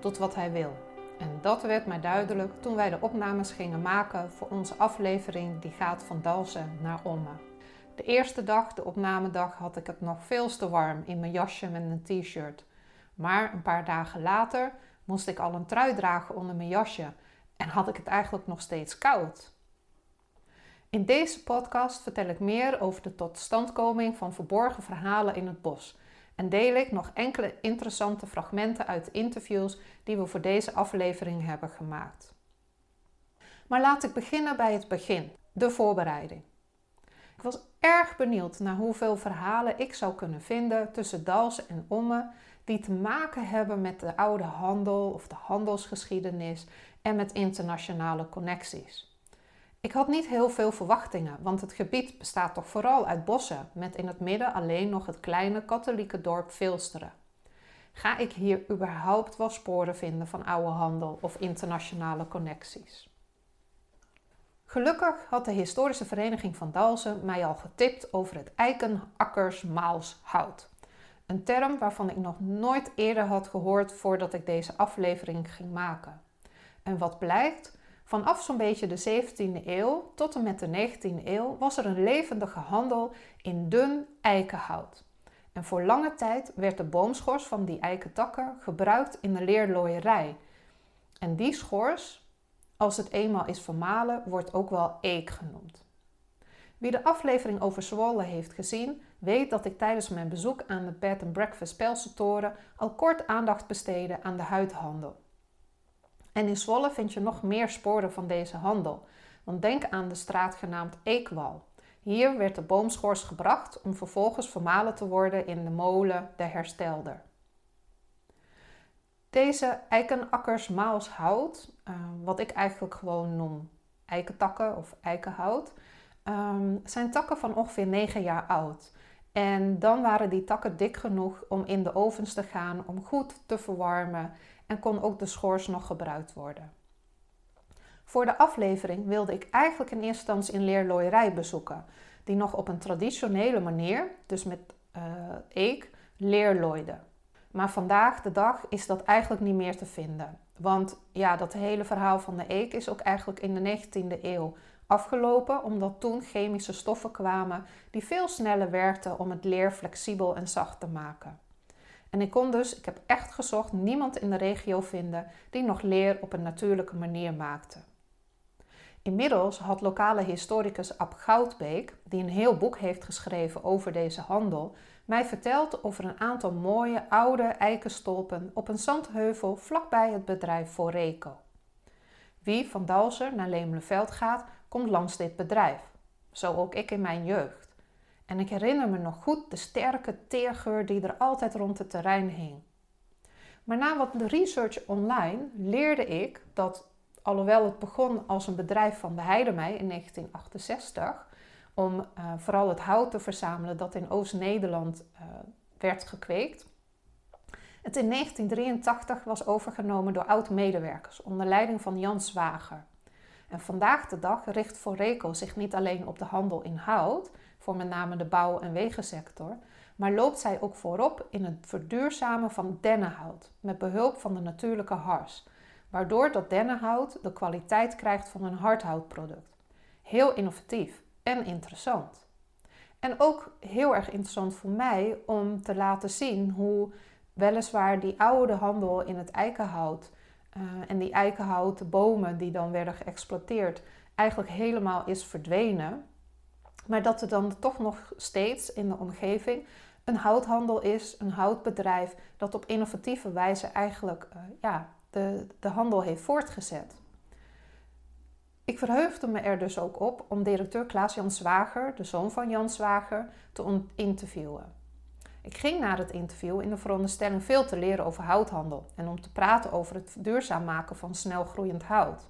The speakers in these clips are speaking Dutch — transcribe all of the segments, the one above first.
doet wat hij wil. En dat werd mij duidelijk toen wij de opnames gingen maken voor onze aflevering die gaat van Dalsen naar Omme. De eerste dag, de opnamedag, had ik het nog veel te warm in mijn jasje met een t-shirt. Maar een paar dagen later moest ik al een trui dragen onder mijn jasje en had ik het eigenlijk nog steeds koud. In deze podcast vertel ik meer over de totstandkoming van verborgen verhalen in het bos en deel ik nog enkele interessante fragmenten uit interviews die we voor deze aflevering hebben gemaakt. Maar laat ik beginnen bij het begin, de voorbereiding. Ik was erg benieuwd naar hoeveel verhalen ik zou kunnen vinden tussen Dals en Omme die te maken hebben met de oude handel of de handelsgeschiedenis en met internationale connecties. Ik had niet heel veel verwachtingen, want het gebied bestaat toch vooral uit bossen, met in het midden alleen nog het kleine katholieke dorp Vilsteren. Ga ik hier überhaupt wel sporen vinden van oude handel of internationale connecties? Gelukkig had de historische vereniging van Dalsen mij al getipt over het Eikenakkers Maals hout. Een term waarvan ik nog nooit eerder had gehoord voordat ik deze aflevering ging maken. En wat blijkt, Vanaf zo'n beetje de 17e eeuw tot en met de 19e eeuw was er een levendige handel in dun eikenhout. En voor lange tijd werd de boomschors van die eikentakken gebruikt in de leerlooierij. En die schors, als het eenmaal is vermalen, wordt ook wel eek genoemd. Wie de aflevering over Zwolle heeft gezien, weet dat ik tijdens mijn bezoek aan de Bed and Breakfast Pelsentoren al kort aandacht besteedde aan de huidhandel. En in Zwolle vind je nog meer sporen van deze handel. Want denk aan de straat genaamd Eekwal. Hier werd de boomschors gebracht om vervolgens vermalen te worden in de molen de Herstelder. Deze eikenakkers maals hout, uh, wat ik eigenlijk gewoon noem eikentakken of eikenhout, um, zijn takken van ongeveer 9 jaar oud. En dan waren die takken dik genoeg om in de ovens te gaan, om goed te verwarmen en kon ook de schors nog gebruikt worden. Voor de aflevering wilde ik eigenlijk in eerste instantie een leerlooierij bezoeken, die nog op een traditionele manier, dus met eek, leerlooide. Maar vandaag de dag is dat eigenlijk niet meer te vinden. Want ja, dat hele verhaal van de eek is ook eigenlijk in de 19e eeuw afgelopen, omdat toen chemische stoffen kwamen die veel sneller werkten om het leer flexibel en zacht te maken. En ik kon dus, ik heb echt gezocht, niemand in de regio vinden die nog leer op een natuurlijke manier maakte. Inmiddels had lokale historicus Ab Goudbeek, die een heel boek heeft geschreven over deze handel, mij verteld over een aantal mooie oude eikenstolpen op een zandheuvel vlakbij het bedrijf Foreco. Wie van Dalser naar Lemelenveld gaat, komt langs dit bedrijf. Zo ook ik in mijn jeugd. En ik herinner me nog goed de sterke teergeur die er altijd rond het terrein hing. Maar na wat research online leerde ik dat, alhoewel het begon als een bedrijf van de Heidemei in 1968, om uh, vooral het hout te verzamelen dat in Oost-Nederland uh, werd gekweekt, het in 1983 was overgenomen door oud-medewerkers onder leiding van Jan Zwager. En vandaag de dag richt Foreco zich niet alleen op de handel in hout, voor met name de bouw- en wegensector, maar loopt zij ook voorop in het verduurzamen van dennenhout met behulp van de natuurlijke hars, waardoor dat dennenhout de kwaliteit krijgt van een hardhoutproduct. Heel innovatief en interessant. En ook heel erg interessant voor mij om te laten zien hoe weliswaar die oude handel in het eikenhout uh, en die eikenhouten bomen die dan werden geëxploiteerd eigenlijk helemaal is verdwenen. Maar dat er dan toch nog steeds in de omgeving een houthandel is, een houtbedrijf dat op innovatieve wijze eigenlijk uh, ja, de, de handel heeft voortgezet. Ik verheugde me er dus ook op om directeur Klaas-Jan Zwager, de zoon van Jan Zwager, te interviewen. Ik ging naar het interview in de veronderstelling veel te leren over houthandel en om te praten over het duurzaam maken van snel groeiend hout.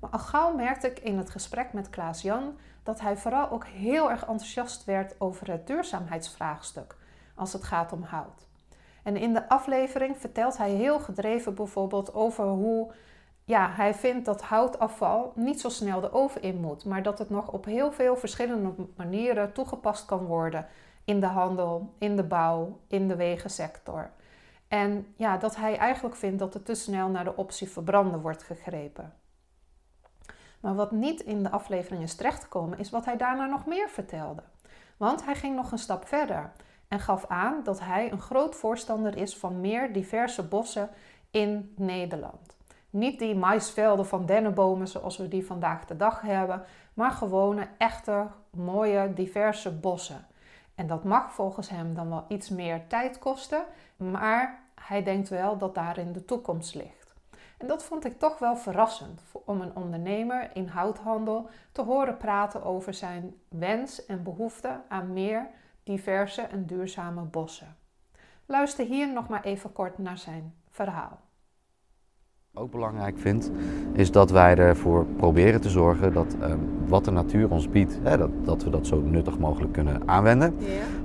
Maar al gauw merkte ik in het gesprek met Klaas-Jan dat hij vooral ook heel erg enthousiast werd over het duurzaamheidsvraagstuk als het gaat om hout. En in de aflevering vertelt hij heel gedreven bijvoorbeeld over hoe ja, hij vindt dat houtafval niet zo snel de oven in moet, maar dat het nog op heel veel verschillende manieren toegepast kan worden in de handel, in de bouw, in de wegensector. En ja, dat hij eigenlijk vindt dat er te snel naar de optie verbranden wordt gegrepen. Maar wat niet in de aflevering is terechtgekomen, is wat hij daarna nog meer vertelde. Want hij ging nog een stap verder en gaf aan dat hij een groot voorstander is van meer diverse bossen in Nederland. Niet die maisvelden van dennenbomen zoals we die vandaag de dag hebben, maar gewone, echte, mooie, diverse bossen. En dat mag volgens hem dan wel iets meer tijd kosten, maar hij denkt wel dat daarin de toekomst ligt. En dat vond ik toch wel verrassend om een ondernemer in houthandel te horen praten over zijn wens en behoefte aan meer diverse en duurzame bossen. Luister hier nog maar even kort naar zijn verhaal. Ook belangrijk vind, is dat wij ervoor proberen te zorgen dat um, wat de natuur ons biedt, hè, dat, dat we dat zo nuttig mogelijk kunnen aanwenden.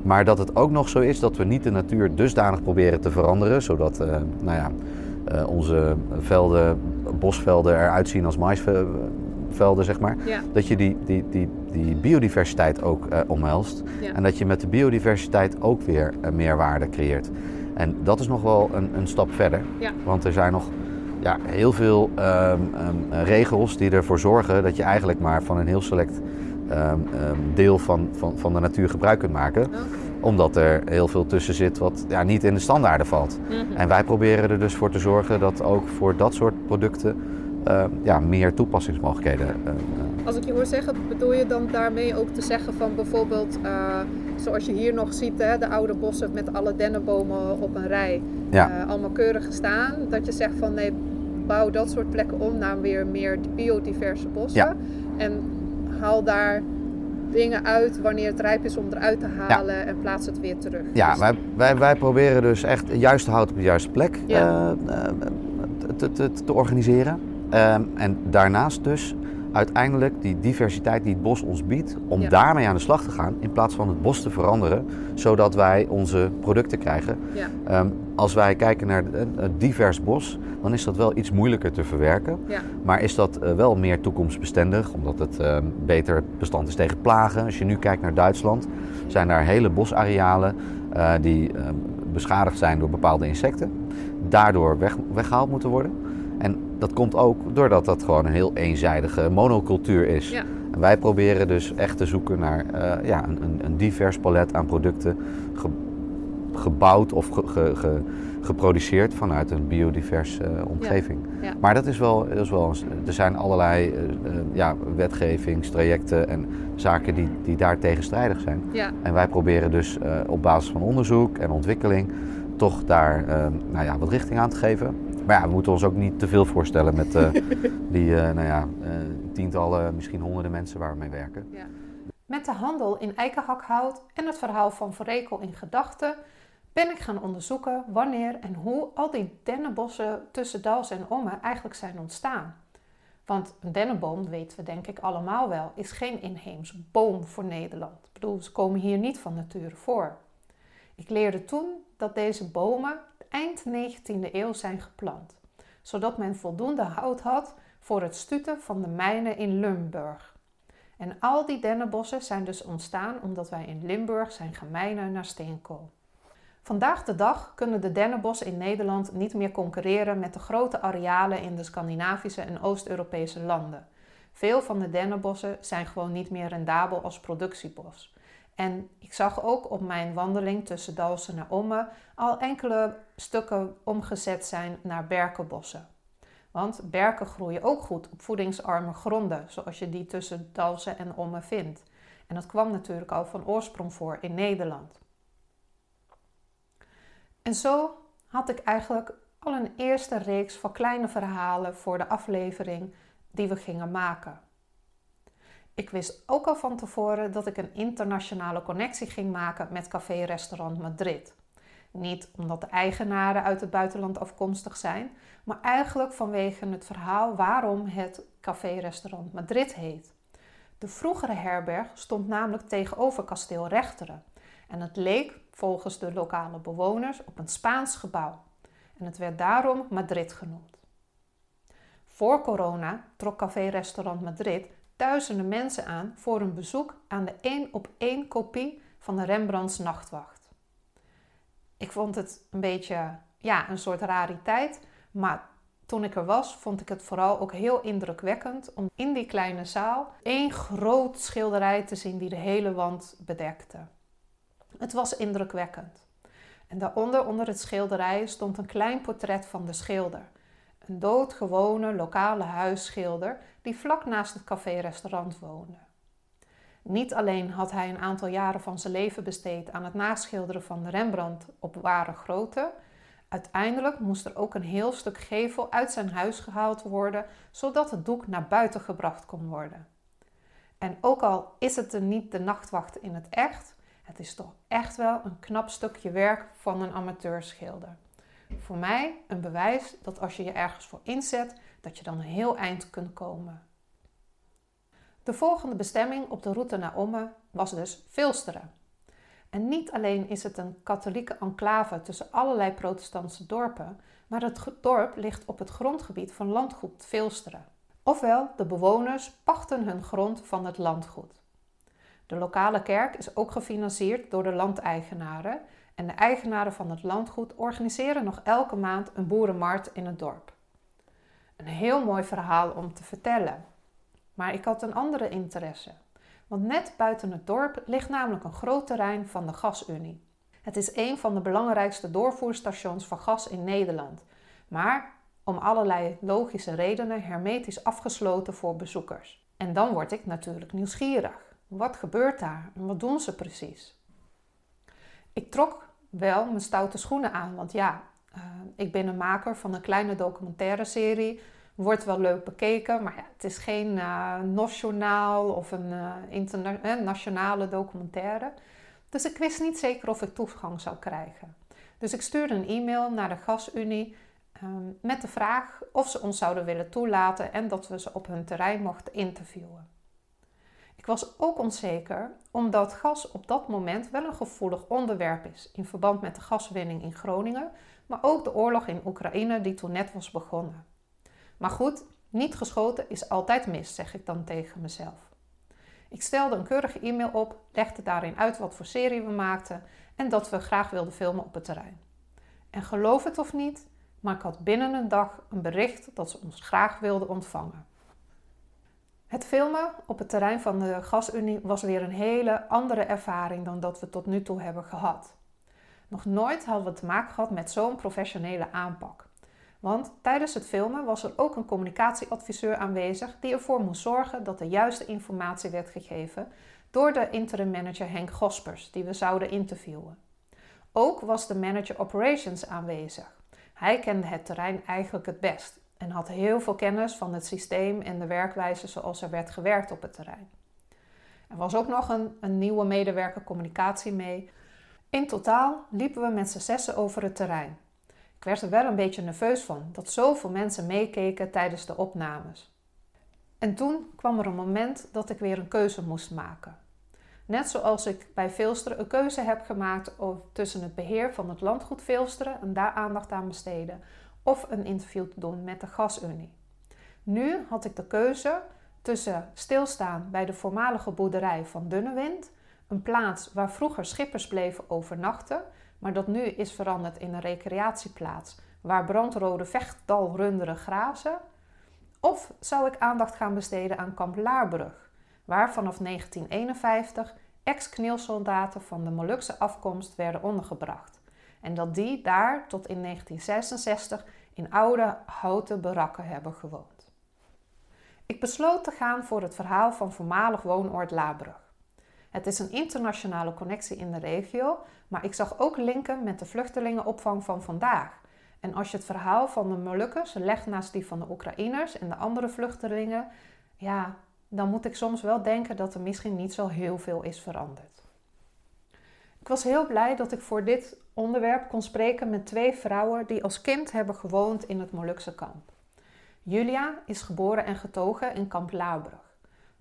Maar dat het ook nog zo is dat we niet de natuur dusdanig proberen te veranderen, zodat uh, nou ja, uh, onze velden, bosvelden eruit zien als maisvelden, zeg maar. Ja. Dat je die, die, die, die biodiversiteit ook uh, omhelst. Ja. En dat je met de biodiversiteit ook weer meerwaarde creëert. En dat is nog wel een, een stap verder. Want er zijn nog ja, heel veel um, um, regels die ervoor zorgen dat je eigenlijk maar van een heel select um, deel van, van, van de natuur gebruik kunt maken. Okay. Omdat er heel veel tussen zit wat ja, niet in de standaarden valt. Mm -hmm. En wij proberen er dus voor te zorgen dat ook voor dat soort producten ja, meer toepassingsmogelijkheden. Uh, Als ik je hoor zeggen, bedoel je dan daarmee ook te zeggen van bijvoorbeeld, uh, zoals je hier nog ziet, hè, de oude bossen met alle dennenbomen op een rij, ja. allemaal keurig gestaan. Dat je zegt van nee, bouw dat soort plekken om naar weer meer biodiverse bossen. Ja. En haal daar dingen uit wanneer het rijp is om eruit te halen ja. en plaats het weer terug. Ja, dus... wij, wij, wij proberen dus echt het juiste hout op de juiste plek ja. uh, te, te, te, organiseren. Uh, en daarnaast dus uiteindelijk die diversiteit die het bos ons biedt, om ja. daarmee aan de slag te gaan in plaats van het bos te veranderen, zodat wij onze producten krijgen. Ja. Um, als wij kijken naar een divers bos, dan is dat wel iets moeilijker te verwerken. Ja. Maar is dat uh, wel meer toekomstbestendig, omdat het uh, beter bestand is tegen plagen. Als je nu kijkt naar Duitsland, zijn daar hele bosarealen uh, die ehm, beschadigd zijn door bepaalde insecten, daardoor weg, weggehaald moeten worden. En dat komt ook doordat dat gewoon een heel eenzijdige monocultuur is. Ja. En wij proberen dus echt te zoeken naar uh, ja, een, een, divers palet aan producten, ge, gebouwd of ge, ge, geproduceerd vanuit een biodiverse uh, omgeving. Ja. Ja. Maar dat is wel, dat is wel, er zijn allerlei uh, ja, wetgevingstrajecten en zaken die, die daar tegenstrijdig zijn. En wij proberen dus op basis van onderzoek en ontwikkeling toch daar nou ja, wat richting aan te geven. Maar ja, we moeten ons ook niet te veel voorstellen met uh, die uh, nou ja, uh, tientallen, misschien honderden mensen waar we mee werken. Ja. Met de handel in eikenhakhout en het verhaal van Verrekel in gedachten ben ik gaan onderzoeken wanneer en hoe al die dennenbossen tussen Dals en Omme eigenlijk zijn ontstaan. Want een dennenboom, weten we denk ik allemaal wel, is geen inheems boom voor Nederland. Ik bedoel, ze komen hier niet van nature voor. Ik leerde toen dat deze bomen eind 19e eeuw zijn geplant, zodat men voldoende hout had voor het stuten van de mijnen in Limburg. En al die dennenbossen zijn dus ontstaan omdat wij in Limburg zijn gemijnen naar steenkool. Vandaag de dag kunnen de dennenbossen in Nederland niet meer concurreren met de grote arealen in de Scandinavische en Oost-Europese landen. Veel van de dennenbossen zijn gewoon niet meer rendabel als productiebos. En ik zag ook op mijn wandeling tussen Dalsen naar Omme al enkele stukken omgezet zijn naar berkenbossen. Want berken groeien ook goed op voedingsarme gronden, zoals je die tussen Dalsen en Omme vindt. En dat kwam natuurlijk al van oorsprong voor in Nederland. En zo had ik eigenlijk al een eerste reeks van kleine verhalen voor de aflevering die we gingen maken. Ik wist ook al van tevoren dat ik een internationale connectie ging maken met Café Restaurant Madrid. Niet omdat de eigenaren uit het buitenland afkomstig zijn, maar eigenlijk vanwege het verhaal waarom het Café Restaurant Madrid heet. De vroegere herberg stond namelijk tegenover kasteel Rechteren en het leek volgens de lokale bewoners op een Spaans gebouw en het werd daarom Madrid genoemd. Voor corona trok Café Restaurant Madrid duizenden mensen aan voor een bezoek aan de één op één kopie van de Rembrandts Nachtwacht. Ik vond het een beetje ja, een soort rariteit. Maar toen ik er was, vond ik het vooral ook heel indrukwekkend om in die kleine zaal één groot schilderij te zien die de hele wand bedekte. Het was indrukwekkend. En daaronder, onder het schilderij, stond een klein portret van de schilder. Een doodgewone lokale huisschilder die vlak naast het café-restaurant woonde. Niet alleen had hij een aantal jaren van zijn leven besteed aan het naschilderen van Rembrandt op ware grootte, uiteindelijk moest er ook een heel stuk gevel uit zijn huis gehaald worden, zodat het doek naar buiten gebracht kon worden. En ook al is het er niet de nachtwacht in het echt, het is toch echt wel een knap stukje werk van een amateurschilder. Voor mij een bewijs dat als je je ergens voor inzet, dat je dan een heel eind kunt komen. De volgende bestemming op de route naar Omme was dus Vilsteren. En niet alleen is het een katholieke enclave tussen allerlei protestantse dorpen, maar het dorp ligt op het grondgebied van landgoed Vilsteren. Ofwel, de bewoners pachten hun grond van het landgoed. De lokale kerk is ook gefinancierd door de landeigenaren en de eigenaren van het landgoed organiseren nog elke maand een boerenmarkt in het dorp. Een heel mooi verhaal om te vertellen. Maar ik had een andere interesse. Want net buiten het dorp ligt namelijk een groot terrein van de Gasunie. Het is een van de belangrijkste doorvoerstations van gas in Nederland, maar om allerlei logische redenen hermetisch afgesloten voor bezoekers. En dan word ik natuurlijk nieuwsgierig. Wat gebeurt daar en wat doen ze precies? Ik trok wel mijn stoute schoenen aan, want ja, uh, ik ben een maker van een kleine documentaire serie Wordt wel leuk bekeken, maar ja, het is geen uh, nationaal of een uh, internationale documentaire. Dus ik wist niet zeker of ik toegang zou krijgen. Dus ik stuurde een e-mail naar de Gasunie um, met de vraag of ze ons zouden willen toelaten en dat we ze op hun terrein mochten interviewen. Ik was ook onzeker omdat gas op dat moment wel een gevoelig onderwerp is in verband met de gaswinning in Groningen, maar ook de oorlog in Oekraïne die toen net was begonnen. Maar goed, niet geschoten is altijd mis, zeg ik dan tegen mezelf. Ik stelde een keurige e-mail op, legde daarin uit wat voor serie we maakten en dat we graag wilden filmen op het terrein. En geloof het of niet, maar ik had binnen een dag een bericht dat ze ons graag wilden ontvangen. Het filmen op het terrein van de Gasunie was weer een hele andere ervaring dan dat we tot nu toe hebben gehad. Nog nooit hadden we te maken gehad met zo'n professionele aanpak. Want tijdens het filmen was er ook een communicatieadviseur aanwezig die ervoor moest zorgen dat de juiste informatie werd gegeven door de interim manager Henk Gospers, die we zouden interviewen. Ook was de manager operations aanwezig. Hij kende het terrein eigenlijk het best en had heel veel kennis van het systeem en de werkwijze zoals er werd gewerkt op het terrein. Er was ook nog een, een nieuwe medewerker communicatie mee. In totaal liepen we met z'n zessen over het terrein. Ik werd er wel een beetje nerveus van dat zoveel mensen meekeken tijdens de opnames. En toen kwam er een moment dat ik weer een keuze moest maken. Net zoals ik bij Vilsteren een keuze heb gemaakt tussen het beheer van het landgoed Vilsteren en daar aandacht aan besteden, of een interview te doen met de Gasunie. Nu had ik de keuze tussen stilstaan bij de voormalige boerderij van Dunnewind, een plaats waar vroeger schippers bleven overnachten, maar dat nu is veranderd in een recreatieplaats waar brandrode vechtdalrunderen grazen? Of zou ik aandacht gaan besteden aan kamp Laarbrug, waar vanaf 1951 ex-kneelsoldaten van de Molukse afkomst werden ondergebracht en dat die daar tot in 1966 in oude houten barakken hebben gewoond. Ik besloot te gaan voor het verhaal van voormalig woonoord Laarbrug. Het is een internationale connectie in de regio, maar ik zag ook linken met de vluchtelingenopvang van vandaag. En als je het verhaal van de Molukkers legt naast die van de Oekraïners en de andere vluchtelingen, ja, dan moet ik soms wel denken dat er misschien niet zo heel veel is veranderd. Ik was heel blij dat ik voor dit onderwerp kon spreken met twee vrouwen die als kind hebben gewoond in het Molukse kamp. Julia is geboren en getogen in kamp Laarbrug.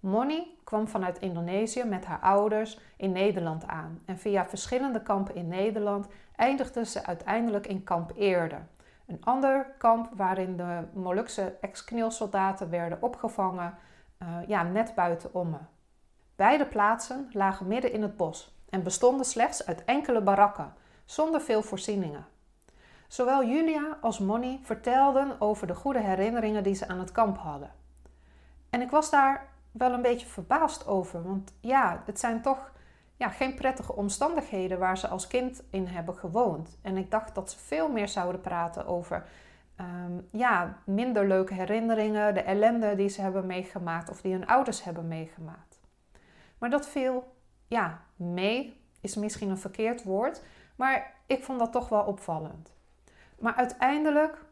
Moni kwam vanuit Indonesië met haar ouders in Nederland aan en via verschillende kampen in Nederland eindigde ze uiteindelijk in kamp Eerde. Een ander kamp waarin de Molukse ex-kneelsoldaten werden opgevangen, uh, ja, net buiten Omme. Beide plaatsen lagen midden in het bos en bestonden slechts uit enkele barakken, zonder veel voorzieningen. Zowel Julia als Moni vertelden over de goede herinneringen die ze aan het kamp hadden. En ik was daar wel een beetje verbaasd over, want ja, het zijn toch ja, geen prettige omstandigheden waar ze als kind in hebben gewoond. En ik dacht dat ze veel meer zouden praten over um, ja, minder leuke herinneringen, de ellende die ze hebben meegemaakt of die hun ouders hebben meegemaakt. Maar dat viel ja, mee, is misschien een verkeerd woord, maar ik vond dat toch wel opvallend. Maar uiteindelijk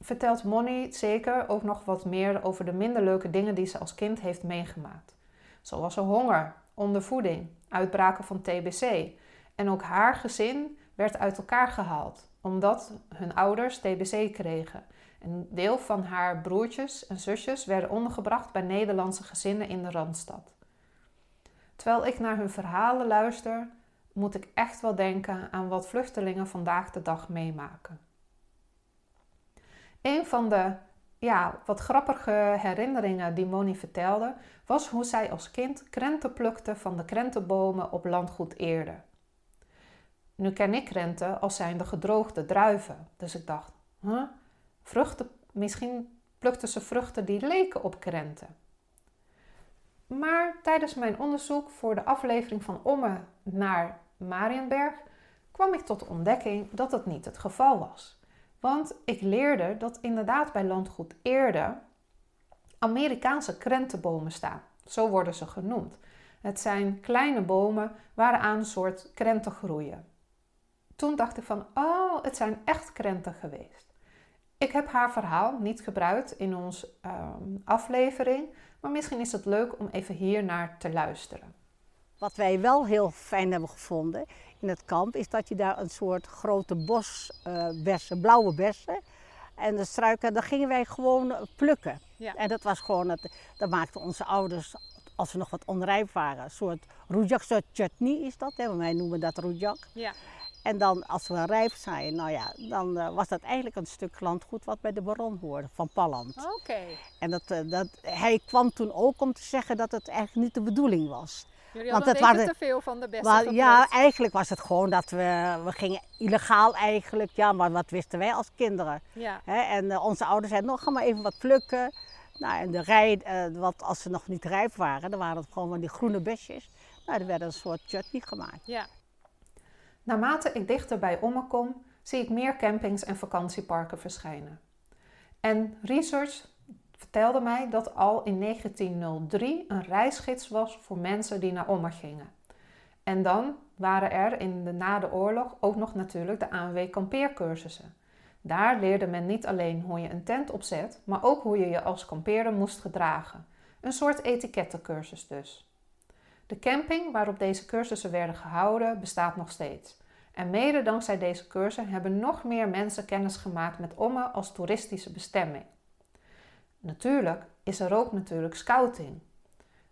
vertelt Monnie zeker ook nog wat meer over de minder leuke dingen die ze als kind heeft meegemaakt. Zoals honger, ondervoeding, uitbraken van TBC. En ook haar gezin werd uit elkaar gehaald omdat hun ouders TBC kregen. Een deel van haar broertjes en zusjes werden ondergebracht bij Nederlandse gezinnen in de Randstad. Terwijl ik naar hun verhalen luister, moet ik echt wel denken aan wat vluchtelingen vandaag de dag meemaken. Een van de ja, wat grappige herinneringen die Moni vertelde, was hoe zij als kind krenten plukte van de krentenbomen op landgoed Eerde. Nu ken ik krenten als zijnde gedroogde druiven. Dus ik dacht, huh? vruchten, misschien plukten ze vruchten die leken op krenten. Maar tijdens mijn onderzoek voor de aflevering van Omme naar Marienberg kwam ik tot de ontdekking dat het niet het geval was. Want ik leerde dat inderdaad bij landgoed Eerde Amerikaanse krentenbomen staan. Zo worden ze genoemd. Het zijn kleine bomen waaraan een soort krenten groeien. Toen dacht ik van, oh, het zijn echt krenten geweest. Ik heb haar verhaal niet gebruikt in onze ehm, aflevering, maar misschien is het leuk om even hier naar te luisteren. Wat wij wel heel fijn hebben gevonden in het kamp, is dat je daar een soort grote bosbessen, uh, blauwe bessen, en de struiken, daar gingen wij gewoon plukken. Ja. En dat was gewoon, het, dat maakten onze ouders, als ze nog wat onrijp waren, een soort rujak, soort chutney is dat, hè? wij noemen dat rujak. Ja. En dan als we rijp zijn, nou ja, dan uh, was dat eigenlijk een stuk landgoed wat bij de baron hoorde, van Palland. Oké. En dat, uh, dat, hij kwam toen ook om te zeggen dat het eigenlijk niet de bedoeling was. Jullie Want hadden het waren, te veel van de beste Ja, eigenlijk was het gewoon dat we, we gingen illegaal eigenlijk, ja, maar wat wisten wij als kinderen. Ja. Hè? En uh, onze ouders zeiden, nog ga maar even wat plukken. Nou, en de rij, wat, als ze nog niet rijp waren, dan waren het gewoon van die groene besjes. Nou, er werd een soort chutney gemaakt. Ja. Naarmate ik dichter bij Omme kom, zie ik meer campings en vakantieparken verschijnen. En research vertelde mij dat al in 1903 een reisgids was voor mensen die naar Omme gingen. En dan waren er in de na de oorlog ook nog natuurlijk de ANW kampeercursussen. Daar leerde men niet alleen hoe je een tent opzet, maar ook hoe je je als kampeerder moest gedragen. Een soort etikettencursus dus. De camping waarop deze cursussen werden gehouden bestaat nog steeds. En mede dankzij deze cursussen hebben nog meer mensen kennis gemaakt met Omme als toeristische bestemming. Natuurlijk is er ook natuurlijk scouting.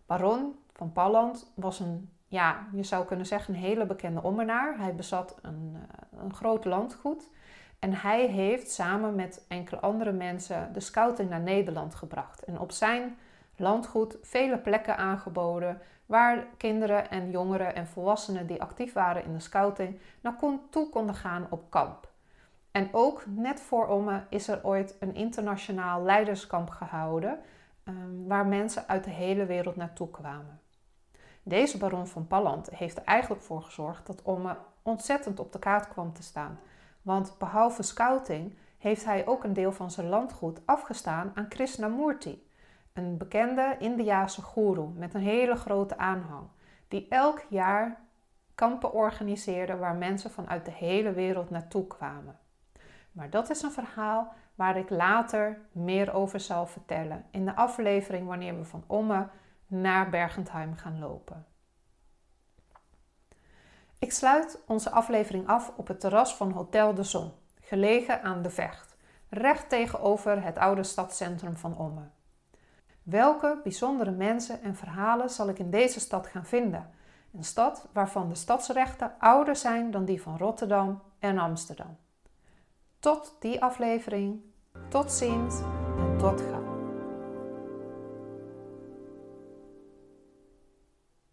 Baron van Palland was een, ja, je zou kunnen zeggen, een hele bekende ommenaar. Hij bezat een, eh, een groot landgoed. En hij heeft samen met enkele andere mensen de scouting naar Nederland gebracht. En op zijn landgoed vele plekken aangeboden waar kinderen en jongeren en volwassenen die actief waren in de scouting naartoe konden gaan op kamp. En ook net voor Omme is er ooit een internationaal leiderskamp gehouden ehm, waar mensen uit de hele wereld naartoe kwamen. Deze baron van Palland heeft er eigenlijk voor gezorgd dat Omme ontzettend op de kaart kwam te staan. Want behalve scouting heeft hij ook een deel van zijn landgoed afgestaan aan Krishnamurti, een bekende Indiase guru met een hele grote aanhang, die elk jaar kampen organiseerde waar mensen vanuit de hele wereld naartoe kwamen. Maar dat is een verhaal waar ik later meer over zal vertellen in de aflevering wanneer we van Omme naar Bergentheim gaan lopen. Ik sluit onze aflevering af op het terras van Hotel de Zon, gelegen aan de Vecht, recht tegenover het oude stadscentrum van Omme. Welke bijzondere mensen en verhalen zal ik in deze stad gaan vinden? Een stad waarvan de stadsrechten ouder zijn dan die van Rotterdam en Amsterdam. Tot die aflevering, tot ziens en tot gauw.